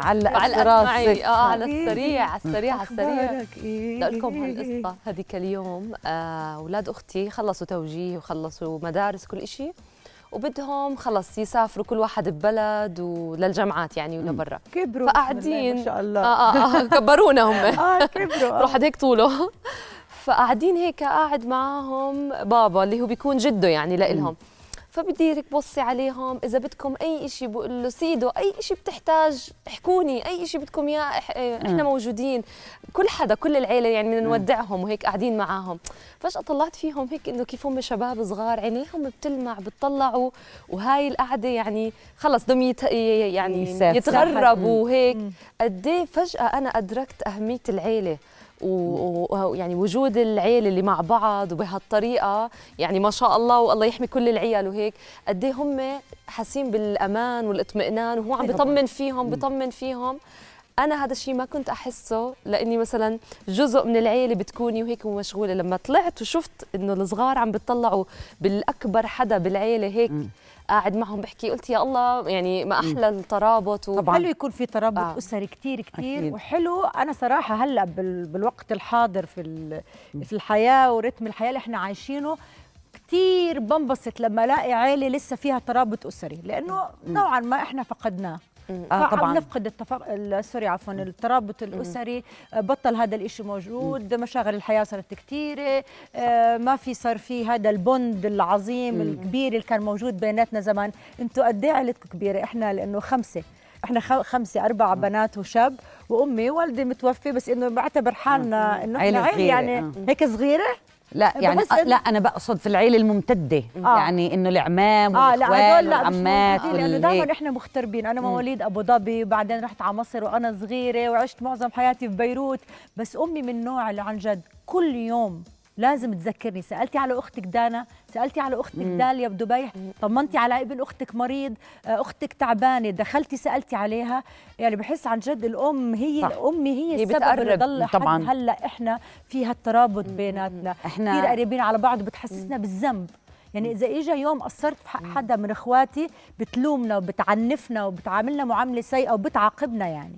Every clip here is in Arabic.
علقت علقت معي آه على السريع على السريع على السريع. إيه؟ بدي أقول لكم هالقصة. هذيك اليوم آه، أولاد أختي خلصوا توجيه وخلصوا مدارس كل إشي وبدهم خلص يسافروا كل واحد ببلد وللجامعات يعني ولبرا. كبروا فقاعدين ما شاء الله. آه آه, آه كبرونا هم. آه كبروا. آه. روح هيك طوله. فقاعدين هيك قاعد معاهم بابا اللي هو بيكون جده يعني لإلهم. فبدي هيك بصي عليهم. إذا بدكم أي شيء بقول له سيدو أي شيء بتحتاج احكوني أي شيء بدكم إياه إح- إحنا موجودين. كل حدا كل العيلة يعني بدنا نودعهم وهيك قاعدين معاهم. فجأة طلعت فيهم هيك إنه كيف هم شباب صغار عينيهم بتلمع بتطلعوا وهاي القعدة يعني خلص بدهم يت... يعني. يتغربوا وهيك. قد إيه فجأة أنا أدركت أهمية العيلة. ويعني وجود العيله اللي مع بعض وبهالطريقة. يعني ما شاء الله والله يحمي كل العيال وهيك. قد إيه هم حاسين بالأمان والإطمئنان وهو عم بيطمن فيهم بيطمن فيهم. أنا هذا الشيء ما كنت أحسه لأني مثلا جزء من العيلة بتكوني وهيك ومشغوله لما طلعت وشفت إنه الصغار عم بتطلعوا بالأكبر حدا بالعيلة هيك قاعد معهم بحكي قلت يا الله يعني ما أحلى الترابط و... طبعاً. حلو يكون في ترابط آه. أسري كتير كتير أكيد. وحلو أنا صراحة هلأ بال بالوقت الحاضر في ال- في الحياة ورتم الحياة اللي إحنا عايشينه كتير بنبسط لما ألاقي عيلة لسه فيها ترابط أسري لأنه نوعا ما إحنا فقدناه نعم طبعا. نفقد التفق... ال- sorry عفوا الترابط الأسري آه، بطل هذا الإشي موجود مشاغل الحياة صارت كثيره ما في صار في هذا ال bond العظيم الكبير اللي كان موجود بيناتنا زمان. أنتوا قد إيه عيلتكم كبيرة؟ إحنا لأنه خمسة. إحنا خمسة أربع بنات وشاب وأمي والدي متوفي بس إنه بعتبر حالنا إنه إحنا عيلة يعني آه. هيك صغيرة؟ لا يعني بحس آه لا أنا بقصد في العيلة الممتدة آه. يعني إنه العمام والاخوال مش والعمات موجودين لأنه. دائما إحنا مغتربين أنا مواليد أبو ظبي وبعدين رحت على مصر وأنا صغيرة وعشت معظم حياتي في بيروت بس أمي من النوع اللي عن جد كل يوم لازم تذكرني. سألتي على أختك دانا سألتي على أختك داليا بدبي طمنتي على ابن أختك مريض آه، أختك تعبانة دخلتي سألتي عليها. يعني بحس عن جد الأم هي صح. امي هي, هي السبب اللي. ضل طبعاً. هلأ إحنا في هالترابط بيناتنا. إحنا- كثير قريبين على بعض بتحسسنا بالذنب. يعني إذا اجى يوم قصرت في حق حدا من إخواتي بتلومنا وبتعنفنا وبتعاملنا معاملة سيئة وبتعاقبنا يعني.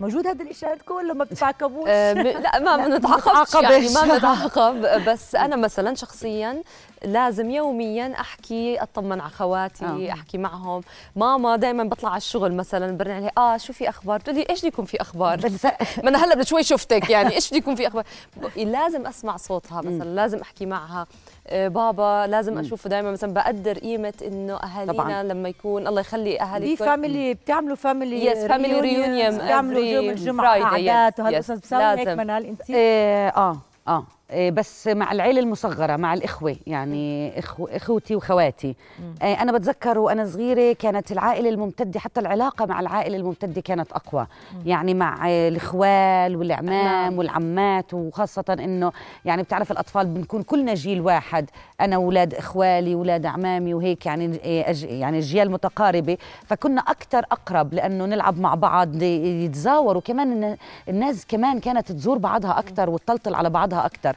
موجود هذا الإشي عندكم ولا ما بتعاقبوش؟ آه، م- لا ما بنتعاقبش بنتعاقبش. يعني ما بنتعاقب. بس أنا مثلا شخصيا لازم يوميا أحكي أطمن على خواتي آه. أحكي معهم. ماما دائما بطلع على الشغل مثلا برن عليها آه شو في أخبار؟ بتقول لي إيش يكون في أخبار؟ ما أنا هلأ شوي شفتك يعني إيش يكون في أخبار؟ لازم أسمع صوتها مثلا لازم أحكي معها. آه، بابا لازم أشوفه دائما مثلا بقدر قيمة إنه أهالينا طبعاً. لما يكون الله يخلي أهالي في family بتعملوا family Yes, family reunion. بتعملوا every يوم الجمعة قعدات وهالقصص بتساوي هيك. منال انت إيه آه آه. بس مع العيلة المصغرة مع الإخوة يعني إخو إخوتي وخواتي. إيه أنا بتذكر وأنا صغيرة كانت العائلة الممتدة حتى العلاقة مع العائلة الممتدة كانت أقوى. يعني مع الإخوال والعمام نعم. والعمات وخاصة إنه يعني بتعرف الأطفال بنكون كلنا جيل واحد. أنا وولاد إخوالي وولاد أعمامي وهيك يعني إيه، يعني أجيال متقاربة. فكنا أكثر أقرب لأنه نلعب مع بعض يتزاوروا. كمان الن- الناس كمان كانت تزور بعضها أكثر وتطلطل على بعضها أكثر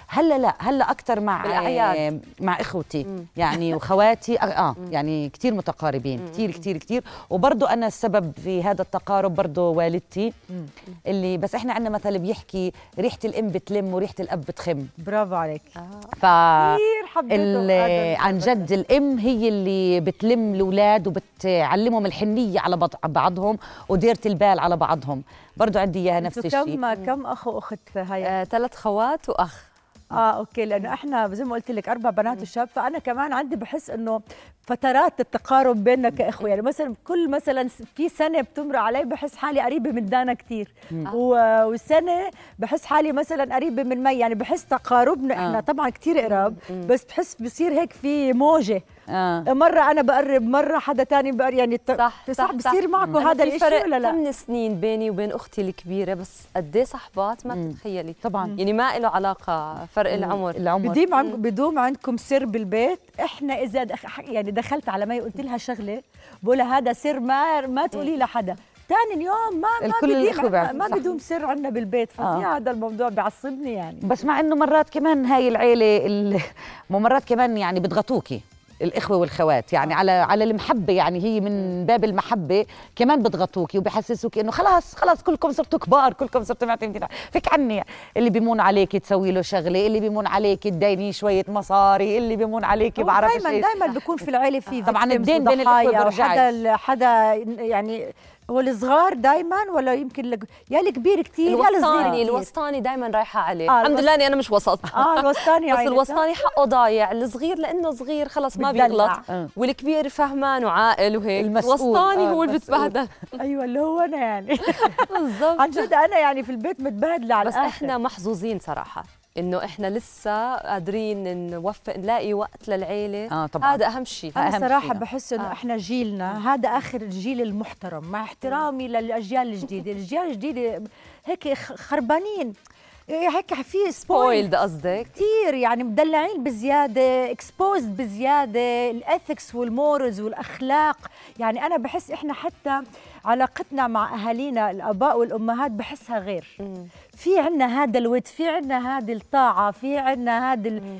هلا لا هلا أكثر مع بالأعياد. آه، مع إخوتي. يعني وخواتي آه, آه يعني كثير متقاربين كثير كثير كثير وبرضه أنا السبب في هذا التقارب برضه والدتي اللي بس إحنا عندنا مثل بيحكي ريحة الأم بتلم وريحة الأب بتخم. برافو عليك. ف هذا عن جد الأم هي اللي بتلم الأولاد وبتعلمهم الحنية على بعض- بعضهم وديرة البال على بعضهم. برضو عندي إياها نفس الشيء كم كم أخ وأخت هاي؟ آه، ثلاث خوات وأخ. آه أوكي لأنه إحنا زي ما قلت لك أربع بنات وشاب فانا كمان عندي بحس إنه فترات التقارب بيننا كإخوة. يعني مثلا كل مثلا في سنة بتمر علي بحس حالي قريبة من دانا كثير والسنة بحس حالي مثلا قريبة من مي. يعني بحس تقاربنا إحنا آه. طبعا كثير قراب بس بحس بصير هيك في موجة. آه. مرة أنا بقرب مرة حدا تاني بقرب يعني صح صح بصير معكم هذا الشيء فرق ولا لا؟ ثمان سنين بيني وبين أختي الكبيرة؟ بس قد إيه صحبات؟ ما بتتخيلي طبعا. يعني ما له علاقة فرق العمر. العمر. بديم عن بدوم عندكم سر بالبيت. إحنا إذا دخ... يعني دخلت على مي قلت لها شغلة بقولها هذا سر ما ما تقولي لحدا. ثاني اليوم ما ما بيعرفوا، ما. بدوم سر عندنا بالبيت. فظيع هذا الموضوع بيعصبني يعني. بس مع إنه مرات كمان هاي العيلة مرات كمان يعني بيضغطوكي الإخوة والخوات. يعني على على المحبة يعني هي من باب المحبة كمان بضغطوكي وبحسسوك إنه خلاص خلاص كلكم صرتوا كبار كلكم صرتوا معتمدين فيك عني اللي بيمون عليك تسوي له شغلة اللي بيمون عليك تديني شوية مصاري اللي بيمون عليك بعرف دائما دائما بيكون في العيلة في طبعاً الدين بين بيرجعش. وحدا حدا يعني هو الصغار دائما ولا يمكن لك يا الكبير كثير يا الوسطاني. الوسطاني دائما رايحة عليه آه، الحمد لله إني أنا مش وسط آه الوسطاني بس. الوسطاني حقه ضايع الصغير لأنه صغير خلص ما. بيغلط آه. والكبير فهمان وعاقل وهيك. الوسطاني آه، هو اللي. بتبهدل أيوه اللي هو أنا يعني بالضبط عن جد أنا يعني في البيت متبهدلة على بس. إحنا محظوظين صراحة إنه إحنا لسه قادرين نوفق نلاقي وقت للعيلة. آه، طبعاً. هذا أهم شيء أنا أهم صراحة شيء. بحس إنه آه. إحنا جيلنا هذا آخر الجيل المحترم. مع احترامي للأجيال الجديدة. الأجيال الجديدة هيك خ- خربانين. هيك في spoil spoiled قصدك؟ كثير يعني مدلعين بزيادة exposed بزيادة. ال ethics وال morals والأخلاق. يعني أنا بحس إحنا حتى علاقتنا مع أهالينا الآباء والأمهات بحسها غير. في عنا هذا الود في عنا هذه الطاعة في عنا هذا ال...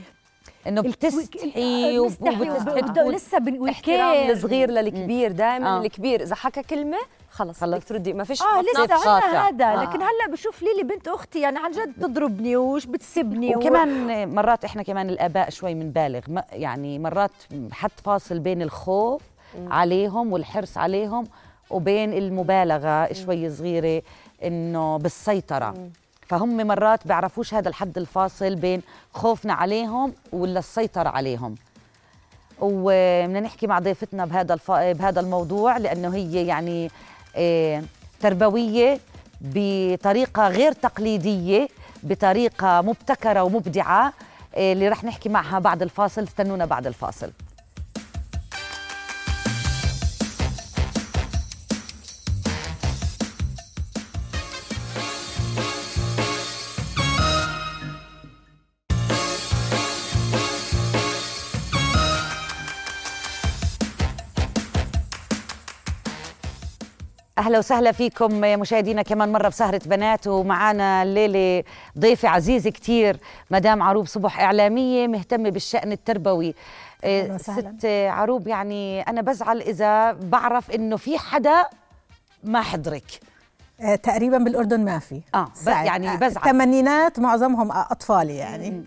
إنه بتستحي وب- بنستحي وب- وبتحب وب- لسه بن... احترام. الصغير للكبير دائما آه. الكبير إذا حكى كلمة خلص خلص. تردي ما فيش آه لسه. عنا هذا آه. لكن هلأ بشوف ليلي بنت أختي يعني عن جد تضربني وش بتسبني و- وكمان مرات إحنا كمان الآباء شوي بنبالغ يعني مرات حط فاصل بين الخوف عليهم والحرص عليهم وبين المبالغة شوي صغيرة إنه بالسيطرة فهم مرات بيعرفوش هذا الحد الفاصل بين خوفنا عليهم ولا السيطرة عليهم. وبدنا نحكي مع ضيفتنا بهذا الف... بهذا الموضوع لأنه هي يعني آه، تربوية بطريقة غير تقليدية بطريقة مبتكرة ومبدعة آه، اللي رح نحكي معها بعد الفاصل. استنونا بعد الفاصل. أهلا وسهلا فيكم مشاهدينا كمان مرة بسهرة بنات ومعانا الليلة ضيفة عزيزة كتير مدام عروب صبح إعلامية مهتمة بالشأن التربوي وسهلاً. ست عروب يعني أنا بزعل إذا بعرف إنه في حدا ما حضرك آه، تقريبا بالأردن ما في آه، ب- ساعد. يعني آه، بزعل. الثمانينات معظمهم اطفالي يعني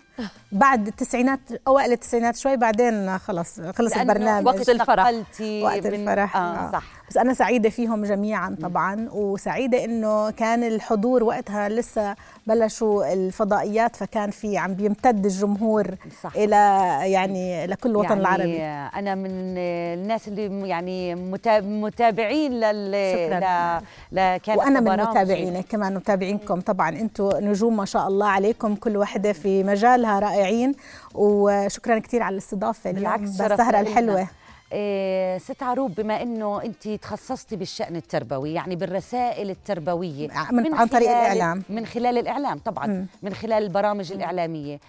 بعد التسعينات أوائل التسعينات شوي بعدين خلص خلص البرنامج وقت الفرح. وقت من- الفرح آه, آه. صح بس أنا سعيدة فيهم جميعا طبعا وسعيدة إنه كان الحضور وقتها لسه بلشوا الفضائيات فكان في عم بيمتد الجمهور صح. إلى يعني لكل الوطن يعني العربي أنا من الناس اللي يعني متا- متابعين لل شكراً. ل... ل... كانت وأنا من. متابعينك كمان متابعينكم طبعا أنتم نجوم ما شاء الله عليكم كل وحدة في مجالها رائعين وشكرا كثير على الاستضافة اليوم بالعكس. الحلوة إيه ست عروب بما إنه أنت تخصصتي بالشأن التربوي يعني بالرسائل التربوية. من- عن طريق خلال- الإعلام. من خلال الإعلام طبعا. مم. من خلال البرامج الإعلامية.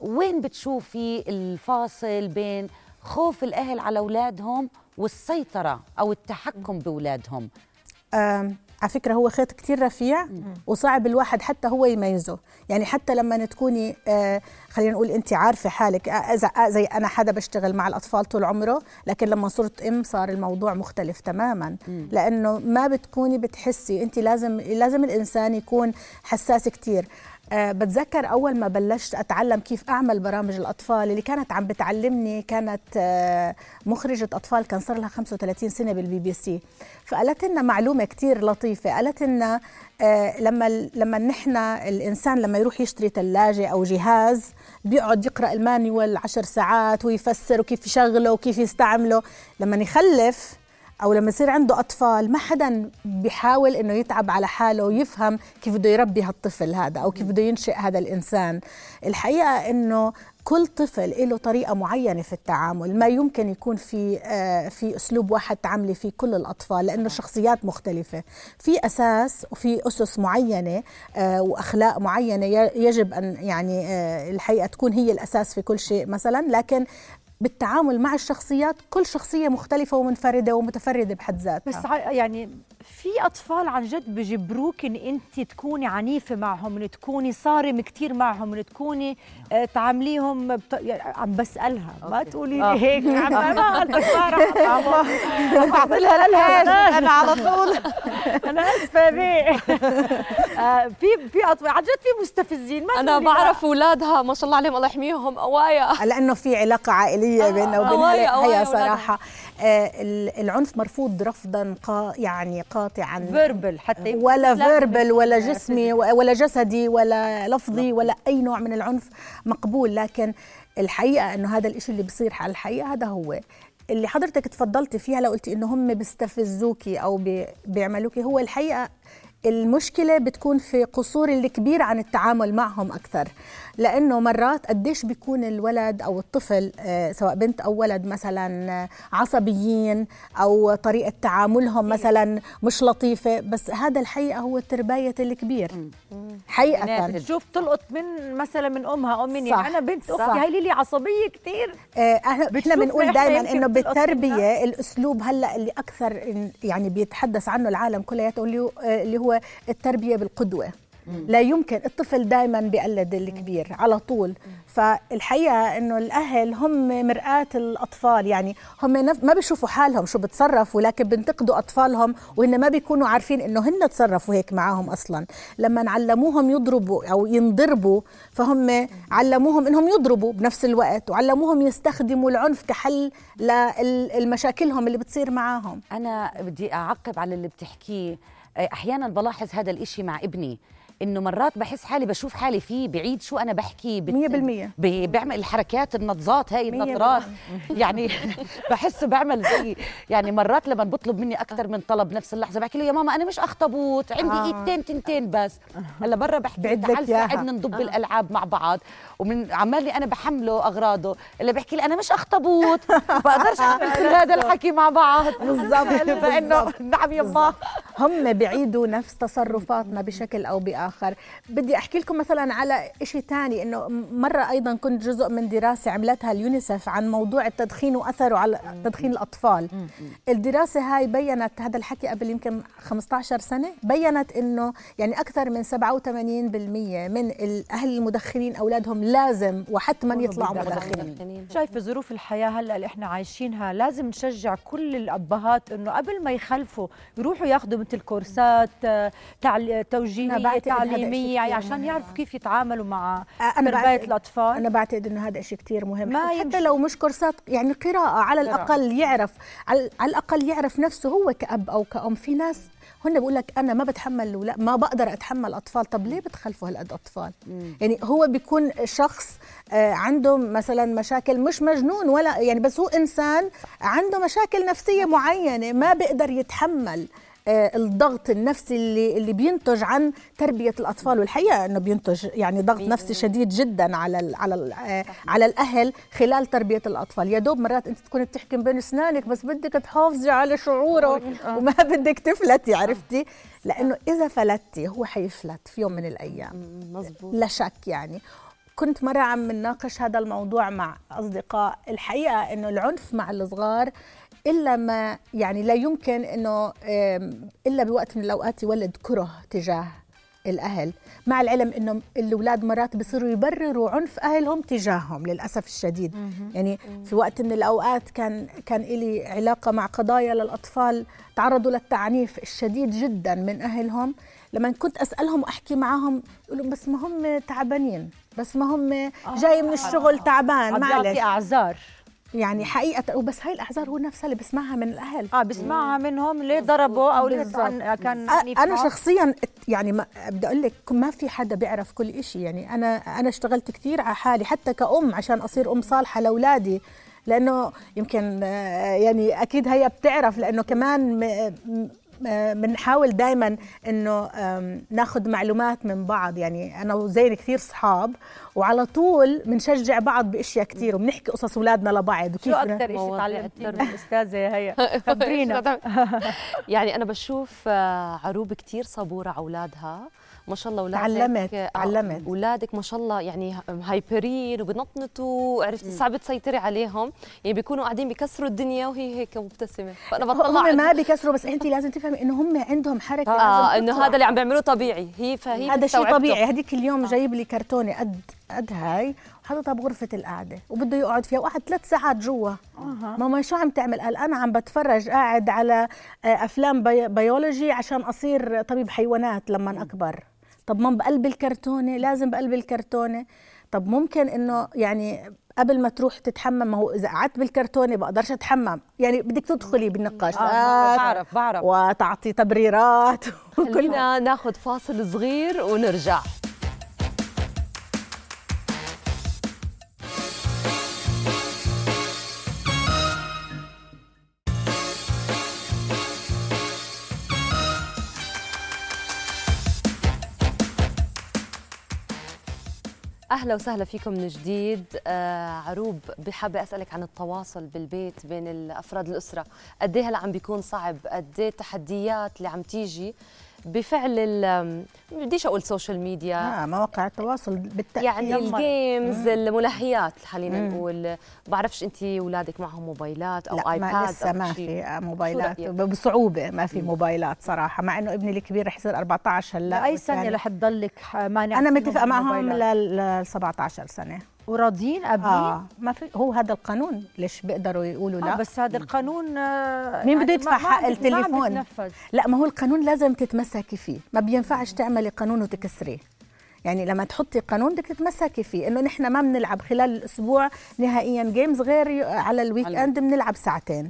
وين بتشوفي الفاصل بين خوف الأهل على أولادهم والسيطرة أو التحكم بأولادهم؟ على فكرة هو خيط كتير رفيع وصعب الواحد حتى هو يميزه. يعني حتى لما تكوني آه، خلينا نقول انت عارفة حالك آه، آه، زي أنا حدا بشتغل مع الأطفال طول عمره لكن لما صرت أم صار الموضوع مختلف تماما. لأنه ما بتكوني بتحسي انت لازم لازم الإنسان يكون حساس كتير. أه بتذكر أول ما بلشت أتعلم كيف أعمل برامج الأطفال اللي كانت عم بتعلمني كانت أه مخرجة أطفال كان صار لها 35 سنة بالبي بي سي فقالت لنا معلومة كتير لطيفة. قالت لنا أه لما لما نحن الإنسان لما يروح يشتري ثلاجة أو جهاز بيقعد يقرأ المانيوال عشر ساعات ويفسر وكيف يشغله وكيف يستعمله. لما يخلف أو لما يصير عنده أطفال ما حدا بيحاول إنه يتعب على حاله ويفهم كيف بده يربي هالطفل هذا أو كيف بده ينشئ هذا الإنسان. الحقيقة إنه كل طفل له طريقة معينة في التعامل. ما يمكن يكون في آه، في أسلوب واحد تعاملي فيه كل الأطفال لأنه الشخصيات مختلفة. في أساس وفي أسس معينة آه، وأخلاق معينة يجب أن يعني آه، الحقيقة تكون هي الأساس في كل شيء مثلا. لكن بالتعامل مع الشخصيات كل شخصية مختلفة ومنفردة ومتفردة بحد ذاتها. بس يعني في أطفال عن جد بجبروك ان أنت تكوني عنيفة معهم ان تكوني صارم كثير معهم ان تكوني آه، تعامليهم بط... عم بسألها ما تقولي لي آه. هيك عم ما قصدك ما رح بعملها للهاج أنا على طول. أنا آسفة بيه. آه، في في أطفال عن جد في مستفزين ما أنا. بعرف أولادها ما شاء الله عليهم الله يحميهم قوايا لأنه في علاقة عائلية بيننا وبين هي. صراحة. آه، ال- العنف مرفوض رفضا قا يعني قاطعا verbal حتى ولا verbal ولا يكون جسمي ولا جسدي ولا لفظي ولا أي نوع من العنف مقبول. لكن الحقيقة إنه هذا الإشي اللي بصير على الحقيقة هذا هو. اللي حضرتك تفضلتي فيها لو قلتي إنه هم بيستفزوكي أو بي- بيعملوكي هو الحقيقة المشكلة بتكون في قصور الكبير عن التعامل معهم أكثر. لأنه مرات قديش بيكون الولد أو الطفل آه، سواء بنت أو ولد مثلا آه، عصبيين أو طريقة تعاملهم مثلا مش لطيفة. بس هذا الحقيقة هو الترباية الكبير. حقيقة. شوف تلقط من مثلا من أمها أو مني صح. أنا بنت. أختي هي ليلي عصبية كثير آه، إحنا بنقول دائما إنه بالتربية الأسلوب هلأ اللي أكثر يعني بيتحدث عنه العالم كلياته اللي هو التربية بالقدوة. لا يمكن الطفل دائما بيقلد الكبير على طول. فالحقيقة إنه الأهل هم مرآة الأطفال يعني هم ما بيشوفوا حالهم شو بتصرفوا لكن بينتقدوا أطفالهم وهن ما بيكونوا عارفين إنه هن تصرفوا هيك معاهم أصلا. لما علموهم يضربوا أو ينضربوا فهم علموهم إنهم يضربوا بنفس الوقت وعلموهم يستخدموا العنف كحل لمشاكلهم اللي بتصير معاهم. أنا بدي أعقب على اللي بتحكيه. أحيانا بلاحظ هذا الإشي مع ابني. انه مرات بحس حالي بشوف حالي فيه بعيد شو أنا بحكي بت- مية بالمية. بي- بيعمل الحركات النطزات هاي مية النطرات يعني بحسه بعمل زي يعني مرات لما بطلب مني أكثر من طلب نفس اللحظة بحكي له يا ماما أنا مش اخطبوط عندي آه. ايدتين تنتين بس. هلأ برا بحكي تعال. ساعدنا نضب الألعاب مع بعض. ومن عمالي أنا بحمله أغراضه اللي بحكي لي أنا مش اخطبوط بقدرش أعمل هذا الحكي مع بعض. بالضبط، فإنه نعم يما هم بيعيدوا نفس تصرفاتنا بشكل أو بآخر. بدي أحكي لكم مثلا على شيء ثاني إنه مرة أيضا كنت جزء من دراسة عملتها اليونيسف عن موضوع التدخين وأثره على تدخين الأطفال. الدراسة هاي بينت هذا الحكي قبل يمكن 15 سنة بينت إنه يعني أكثر من 87% من الأهل المدخنين أولادهم لازم وحتما يطلعوا مدخنين. شايفة ظروف الحياة هلأ اللي إحنا عايشينها لازم نشجع كل الأبهات إنه قبل ما يخلفوا يروحوا ياخذوا مثل كورسات آه، توجيهية تعليميه كتير عشان. يعرفوا كيف يتعاملوا مع أنا تربية الأطفال. أنا بعتقد إنه هذا شيء كتير مهم. ما حتى يمشي. لو مش كورسات يعني قراءة على. الأقل يعرف على الأقل يعرف نفسه هو كأب أو كأم. في ناس هن بقول لك أنا ما بتحمل ولا ما بقدر أتحمل أطفال. طب ليه بتخلفوا هالقد اطفال يعني هو بيكون شخص آه، عنده مثلا مشاكل مش مجنون ولا يعني بس هو إنسان عنده مشاكل نفسية معينة ما بيقدر يتحمل. الضغط النفسي اللي اللي بينتج عن تربية الأطفال. والحقيقة إنه بينتج يعني ضغط نفسي شديد جدا على ال على ال آه، على الأهل خلال تربية الأطفال. يا دوب مرات أنت تكوني بتحكي بين أسنانك بس بدك تحافظي على شعوره وما بدك تفلتي عرفتي؟ لأنه إذا فلتي هو حيفلت في يوم من الأيام. مزبوط لا شك يعني. كنت مرة عم نناقش هذا الموضوع مع أصدقاء. الحقيقة أنه العنف مع الصغار إلا ما يعني لا يمكن أنه آم، إلا بوقت من الأوقات يولد كره تجاه الأهل. مع العلم أنه الأولاد مرات بصيروا يبرروا عنف أهلهم تجاههم للأسف الشديد. يعني في وقت من الأوقات كان كان إلي علاقة مع قضايا للأطفال تعرضوا للتعنيف الشديد جدا من أهلهم. لما كنت أسألهم وأحكي معهم يقولوا بس ما هم تعبانين بس ما هم جاي من الشغل تعبان معلش. أعذار. يعني حقيقة وبس هاي الأعذار هو نفسها اللي بسمعها من الأهل. آه بسمعها منهم ليه ضربوا أو ليه. كان عنيف أنا. شخصيا يعني ما بدي أقول لك ما في حدا بيعرف كل إشي. يعني أنا أنا اشتغلت كثير على حالي حتى كأم عشان أصير أم صالحة لأولادي. لأنه يمكن آه، يعني أكيد هي بتعرف لأنه كمان م- بنحاول دائما إنه ناخذ معلومات من بعض. يعني أنا وزين كثير صحاب وعلى طول بنشجع بعض بأشياء كثير وبنحكي قصص أولادنا لبعض. شو وكيف أكثر شيء تعلمتيه من. الاستاذه هي. خبرينا. يعني أنا بشوف آه، عروب كتير صبورة على أولادها. ما شاء الله أولادك تعلمت- آه، تعلمت. أولادك ما شاء الله يعني hyperين وبنطنطوا وعرفتي صعب تسيطري عليهم. يعني بيكونوا قاعدين بيكسروا الدنيا وهي هيك مبتسمة. فأنا بطلع هم ما بيكسروا بس انت لازم تفهمي إنه هم عندهم حركة آه إنه. هذا اللي عم بيعملوه طبيعي. هي فهي هذا شيء. طبيعي. هذيك اليوم جايب لي كرتونة. قد قد هاي وحاططها بغرفة القعدة وبده يقعد فيها وقعد ثلاث ساعات جوا. ماما شو عم تعمل؟ قال أنا عم بتفرج قاعد على آه، أفلام بي بيولوجي عشان أصير طبيب حيوانات لما أكبر. طب ما بقلب الكرتونة لازم بقلب الكرتونة. طب ممكن إنه يعني قبل ما تروح تتحمم ما هو إذا قعدت بالكرتونة بقدرش أتحمم. يعني بدك تدخلي بالنقاش. آه، بعرف بعرف. وتعطي تبريرات. وكل خلينا ناخذ فاصل صغير ونرجع. أهلا وسهلا فيكم من جديد. آه عروب بحابه أسألك عن التواصل بالبيت بين الأفراد الأسرة. قد إيه هلا عم بيكون صعب؟ قد إيه التحديات اللي عم تيجي؟ بفعل ال بديش أقول social media آه مواقع التواصل بالتأكيد يعني ال games الملهيات خلينا نقول. بعرفش أنت أولادك معهم موبايلات أو لا iPad ما لسه أو ما. في آه، موبايلات. رأيك؟ بصعوبة ما في موبايلات صراحة مع إنه ابني الكبير رح يصير 14 هلأ لأي بس سنه رح تضلك مانع أنا متفقة معهم؟ لل 17 سنة. وراضيين قابلين؟ آه. ما في هو هذا القانون ليش بيقدروا يقولوا آه لا؟ بس هذا القانون آه، مين بده يدفع ما- ما حق ما التليفون؟ بتنفذ. لا ما هو القانون لازم تتمسكي فيه ما بينفعش تعملي قانون وتكسريه. يعني لما تحطي قانون بدك تتمسكي فيه إنه نحن ما بنلعب خلال الأسبوع نهائيا games غير على ال weekend بنلعب ساعتين.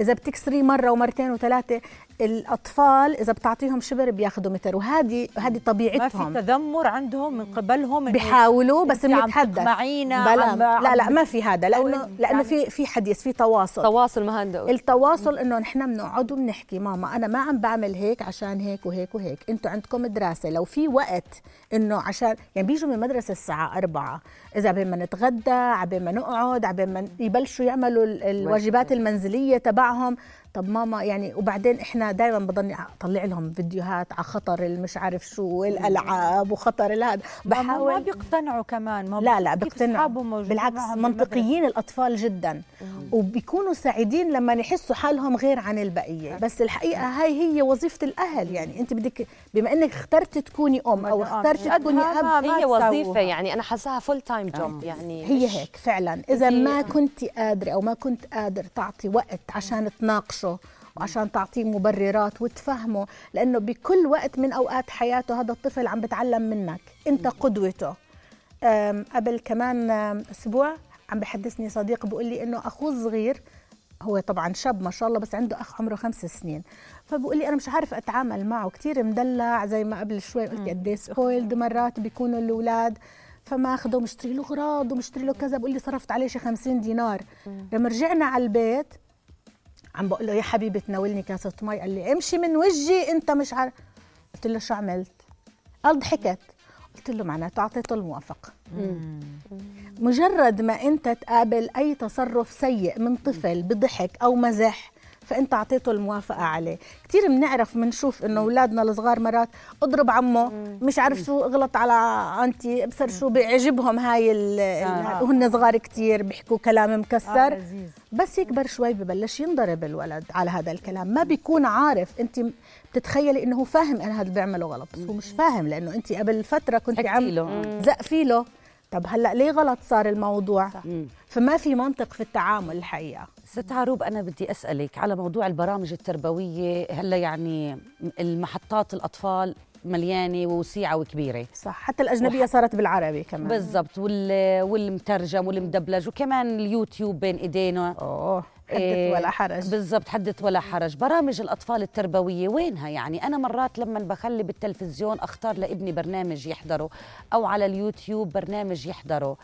إذا بتكسري مرة ومرتين وثلاثة الأطفال إذا بتعطيهم شبر بياخذوا متر وهذه هذه ما في طبيعتهم. تذمر عندهم من قبلهم بيحاولوا بس بنتحدث تقمعينا، بلا لا لا ما في هذا لأنه يعني- لأنه في في حديث في تواصل. تواصل ما هندق التواصل إنه نحن بنقعد وبنحكي ماما أنا ما عم بعمل هيك عشان هيك وهيك وهيك أنتوا عندكم دراسة لو في وقت إنه عشان يعني بيجوا من المدرسة الساعة أربعة إذا عبين ما نتغدى عبين ما نقعد عبين ما يبلشوا يعملوا ال- الواجبات المنزلية تبعهم. طب ماما يعني وبعدين إحنا دائما بضلني أطلع لهم فيديوهات على خطر المش عارف شو والألعاب وخطر الهذا. ما- ما بحاول بيقتنعوا كمان ما لا لا بيقتنعوا. بالعكس؟ منطقيين الأطفال جدا. وبيكونوا سعيدين لما يحسوا حالهم غير عن البقية. بس الحقيقة هاي هي وظيفة الأهل. يعني أنت بدك بما إنك اخترت تكوني أم أو اخترت تكوني أب ما هي. وظيفة يعني أنا حاساها full time job يعني هي هيك فعلا. إذا ما كنت قادرة أو ما كنت قادر تعطي وقت عشان تناقشه وعشان تعطيه مبررات وتفهمه لأنه بكل وقت من أوقات حياته هذا الطفل عم بتعلم منك أنت قدوته. قبل كمان أسبوع عم بحدثني صديق بيقول لي إنه أخوه الصغير هو طبعا شاب ما شاء الله بس عنده أخ عمره خمس سنين فبقول لي أنا مش عارف أتعامل معه كثير مدلع زي ما قبل شوي قلت قد spoiled مرات بيكونوا الأولاد فماخده ومشتري له أغراض ومشتري له كذا بقول لي صرفت عليه شي 50 دينار. لما رجعنا على البيت عم بقول له يا حبيبي تناولني كاسة مي قال لي امشي من وجهي انت مش عارف قلت له شو عملت؟ قال ضحكت. قلت له معناته أعطيته الموافقة. مجرد ما أنت تقابل أي تصرف سيء من طفل بضحك أو مزح فأنت أعطيته الموافقة عليه. كثير بنعرف بنشوف إنه أولادنا الصغار مرات اضرب عمه مش عارف شو اغلط على أنتي ابصر شو بيعجبهم هاي ال آه. وهن صغار كثير بيحكوا كلام آه، مكسر لذيذ. بس يكبر شوي ببلش ينضرب الولد على هذا الكلام. ما بيكون عارف. أنت بتتخيلي إنه هو فاهم أنا هذا بيعمله غلط بس هو مش فاهم لأنه أنت قبل فترة كنت عم له. زق فيه له. طب هلأ ليه غلط صار الموضوع؟ مم. فما في منطق في التعامل الحقيقة. ست عروب أنا بدي أسألك على موضوع البرامج التربوية. هلأ يعني المحطات الأطفال مليانة ووسيعة وكبيرة. صح حتى الأجنبية صارت بالعربي كمان. بالضبط وال... والمترجم والمدبلج وكمان اليوتيوب بين إيدينا. أوه حدث إيه، ولا حرج. بالضبط حدث ولا حرج. برامج الأطفال التربوية وينها يعني؟ أنا مرات لما بخلي بالتلفزيون أختار لابني برنامج يحضره أو على اليوتيوب برنامج يحضره.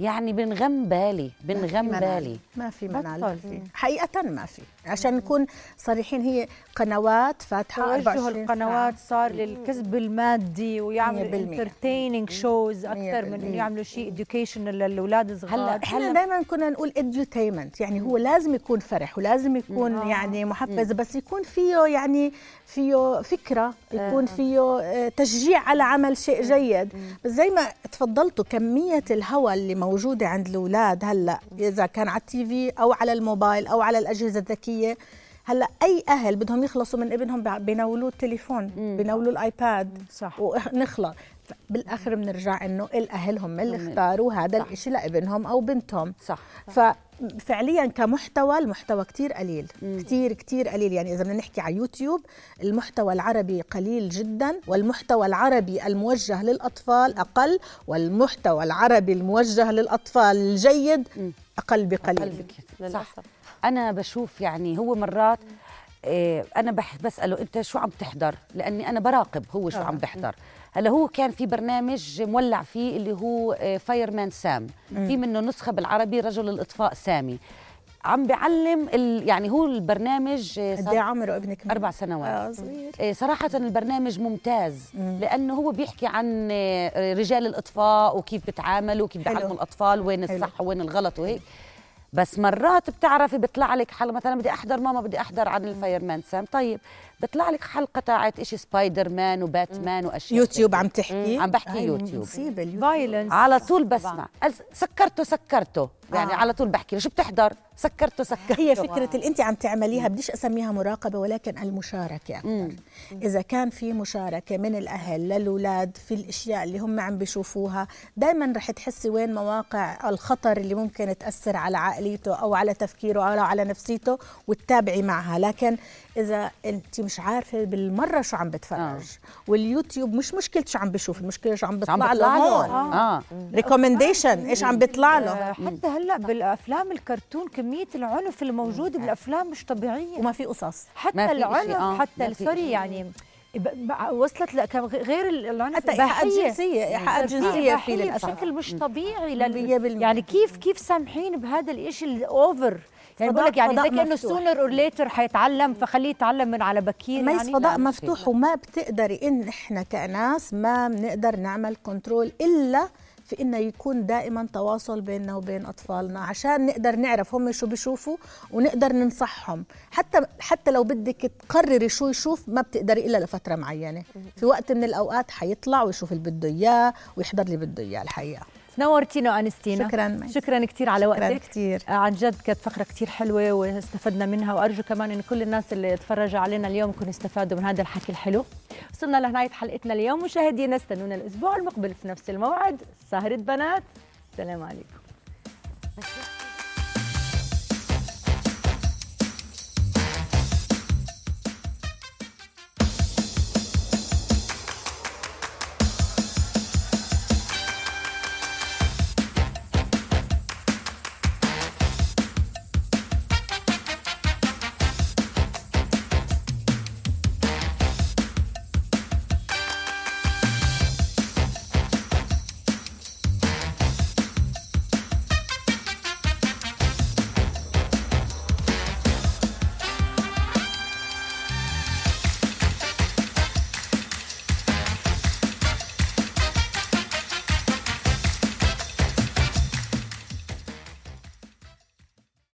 يعني بنغم بالي بنغم منال. بالي ما في. منال حقيقة ما في عشان نكون صريحين هي قنوات فاتحة توجه 24 القنوات ساعة. صار للكسب المادي ويعملوا 100%. entertaining shows أكثر من 100%. إنه يعملوا شيء educational للأولاد الصغار هلا إحنا دائما كنا نقول edutainment يعني هو لازم يكون فرح ولازم يكون آه. يعني محفز بس يكون فيه يعني فيه فكرة يكون فيه آه، تشجيع على عمل شيء جيد. بس زي ما تفضلتوا كمية الهوى اللي موجودة عند الأولاد هلأ إذا كان على التي في أو على الموبايل أو على الأجهزة الذكية هلأ أي أهل بدهم يخلصوا من ابنهم بيناولوه التليفون بيناولوه الآيباد صح. ونخلص. بالآخر بنرجع إنه الاهل هم اللي اختاروا هذا الشيء لابنهم أو بنتهم. صح. ففعليا كمحتوى المحتوى كتير قليل. كتير كتير قليل. يعني إذا بدنا نحكي على يوتيوب المحتوى العربي قليل جدا والمحتوى العربي الموجه للأطفال أقل والمحتوى العربي الموجه للأطفال الجيد أقل بقليل. قلبك صح. للأسف. أنا بشوف يعني هو مرات إيه أنا بسأله أنت شو عم تحضر؟ لأني أنا براقب هو شو عم بحضر. هلأ هو كان في برنامج مولع فيه اللي هو Fireman Sam في منه نسخة بالعربي رجل الإطفاء سامي. عم بعلم ال يعني هو البرنامج آه، قد صار إيه عمره ابنك؟ أربع سنوات. آه صغير. إيه، صراحة البرنامج ممتاز. لأنه هو بيحكي عن آه، رجال الإطفاء وكيف بتعاملوا وكيف حلو. بيعلموا الأطفال وين حلو. الصح وين الغلط وهيك. بس مرات بتعرفي بيطلع لك حلقة مثلا بدي أحضر ماما بدي أحضر عن ال Fireman Sam؟ طيب بيطلع لك حلقة تاعت إشي Spider-Man و Batman وأشياء يوتيوب عم تحكي؟ عم بحكي يوتيوب. violence على طول بسمع. قال سكرته سكرته. يعني آه. على طول بحكي له شو بتحضر؟ سكرته سكرته. هي فكرة اللي أنت عم تعمليها بديش أسميها مراقبة ولكن المشاركة أكثر. إذا كان في مشاركة من الأهل للأولاد في الأشياء اللي هم عم بيشوفوها دائما رح تحسي وين مواقع الخطر اللي ممكن تأثر على عقليته أو على تفكيره أو على نفسيته وتتابعي معها. لكن إذا أنت مش عارفة بالمرة شو عم بتفرج. آه. واليوتيوب مش مشكلة شو عم بشوف المشكلة شو عم بيطلع له. هون آه. recommendation إيش عم بيطلع له. آه، حتى هلأ بالأفلام الكرتون كمية العنف اللي موجوده بالأفلام مش طبيعية. وما في قصص. حتى ما في إشي، العنف آه، حتى sorry. يعني وصلت غير العنف حتى إيحاءات. جنسية إيحاءات جنسية في للأسف بشكل مش طبيعي. يعني كيف كيف سامحين بهذا الإشي ال over يعني بقول لك يعني زي كأنه. sooner or later حيتعلم فخليه يتعلم من على بكير ميس يعني. فضاء مفتوح وما بتقدري إن إحنا كناس ما بنقدر نعمل control إلا في إنه يكون دائما تواصل بيننا وبين أطفالنا عشان نقدر نعرف هم شو بيشوفوا ونقدر ننصحهم. حتى حتى لو بدك تقرري شو يشوف ما بتقدري إلا لفترة معينة. في وقت من الأوقات حيطلع ويشوف اللي بده إياه ويحضر اللي بده إياه الحقيقة. نورتينا وانستينا شكراً ميس. شكرا كثير على شكراً وقتك. كتير. آه، عن جد كانت فقرة كثير حلوة واستفدنا منها وأرجو كمان إن كل الناس اللي تفرجوا علينا اليوم يكونوا استفادوا من هذا الحكي الحلو. وصلنا لنهاية حلقتنا اليوم. مشاهدينا استنونا الأسبوع المقبل في نفس الموعد. سهره بنات سلام عليكم.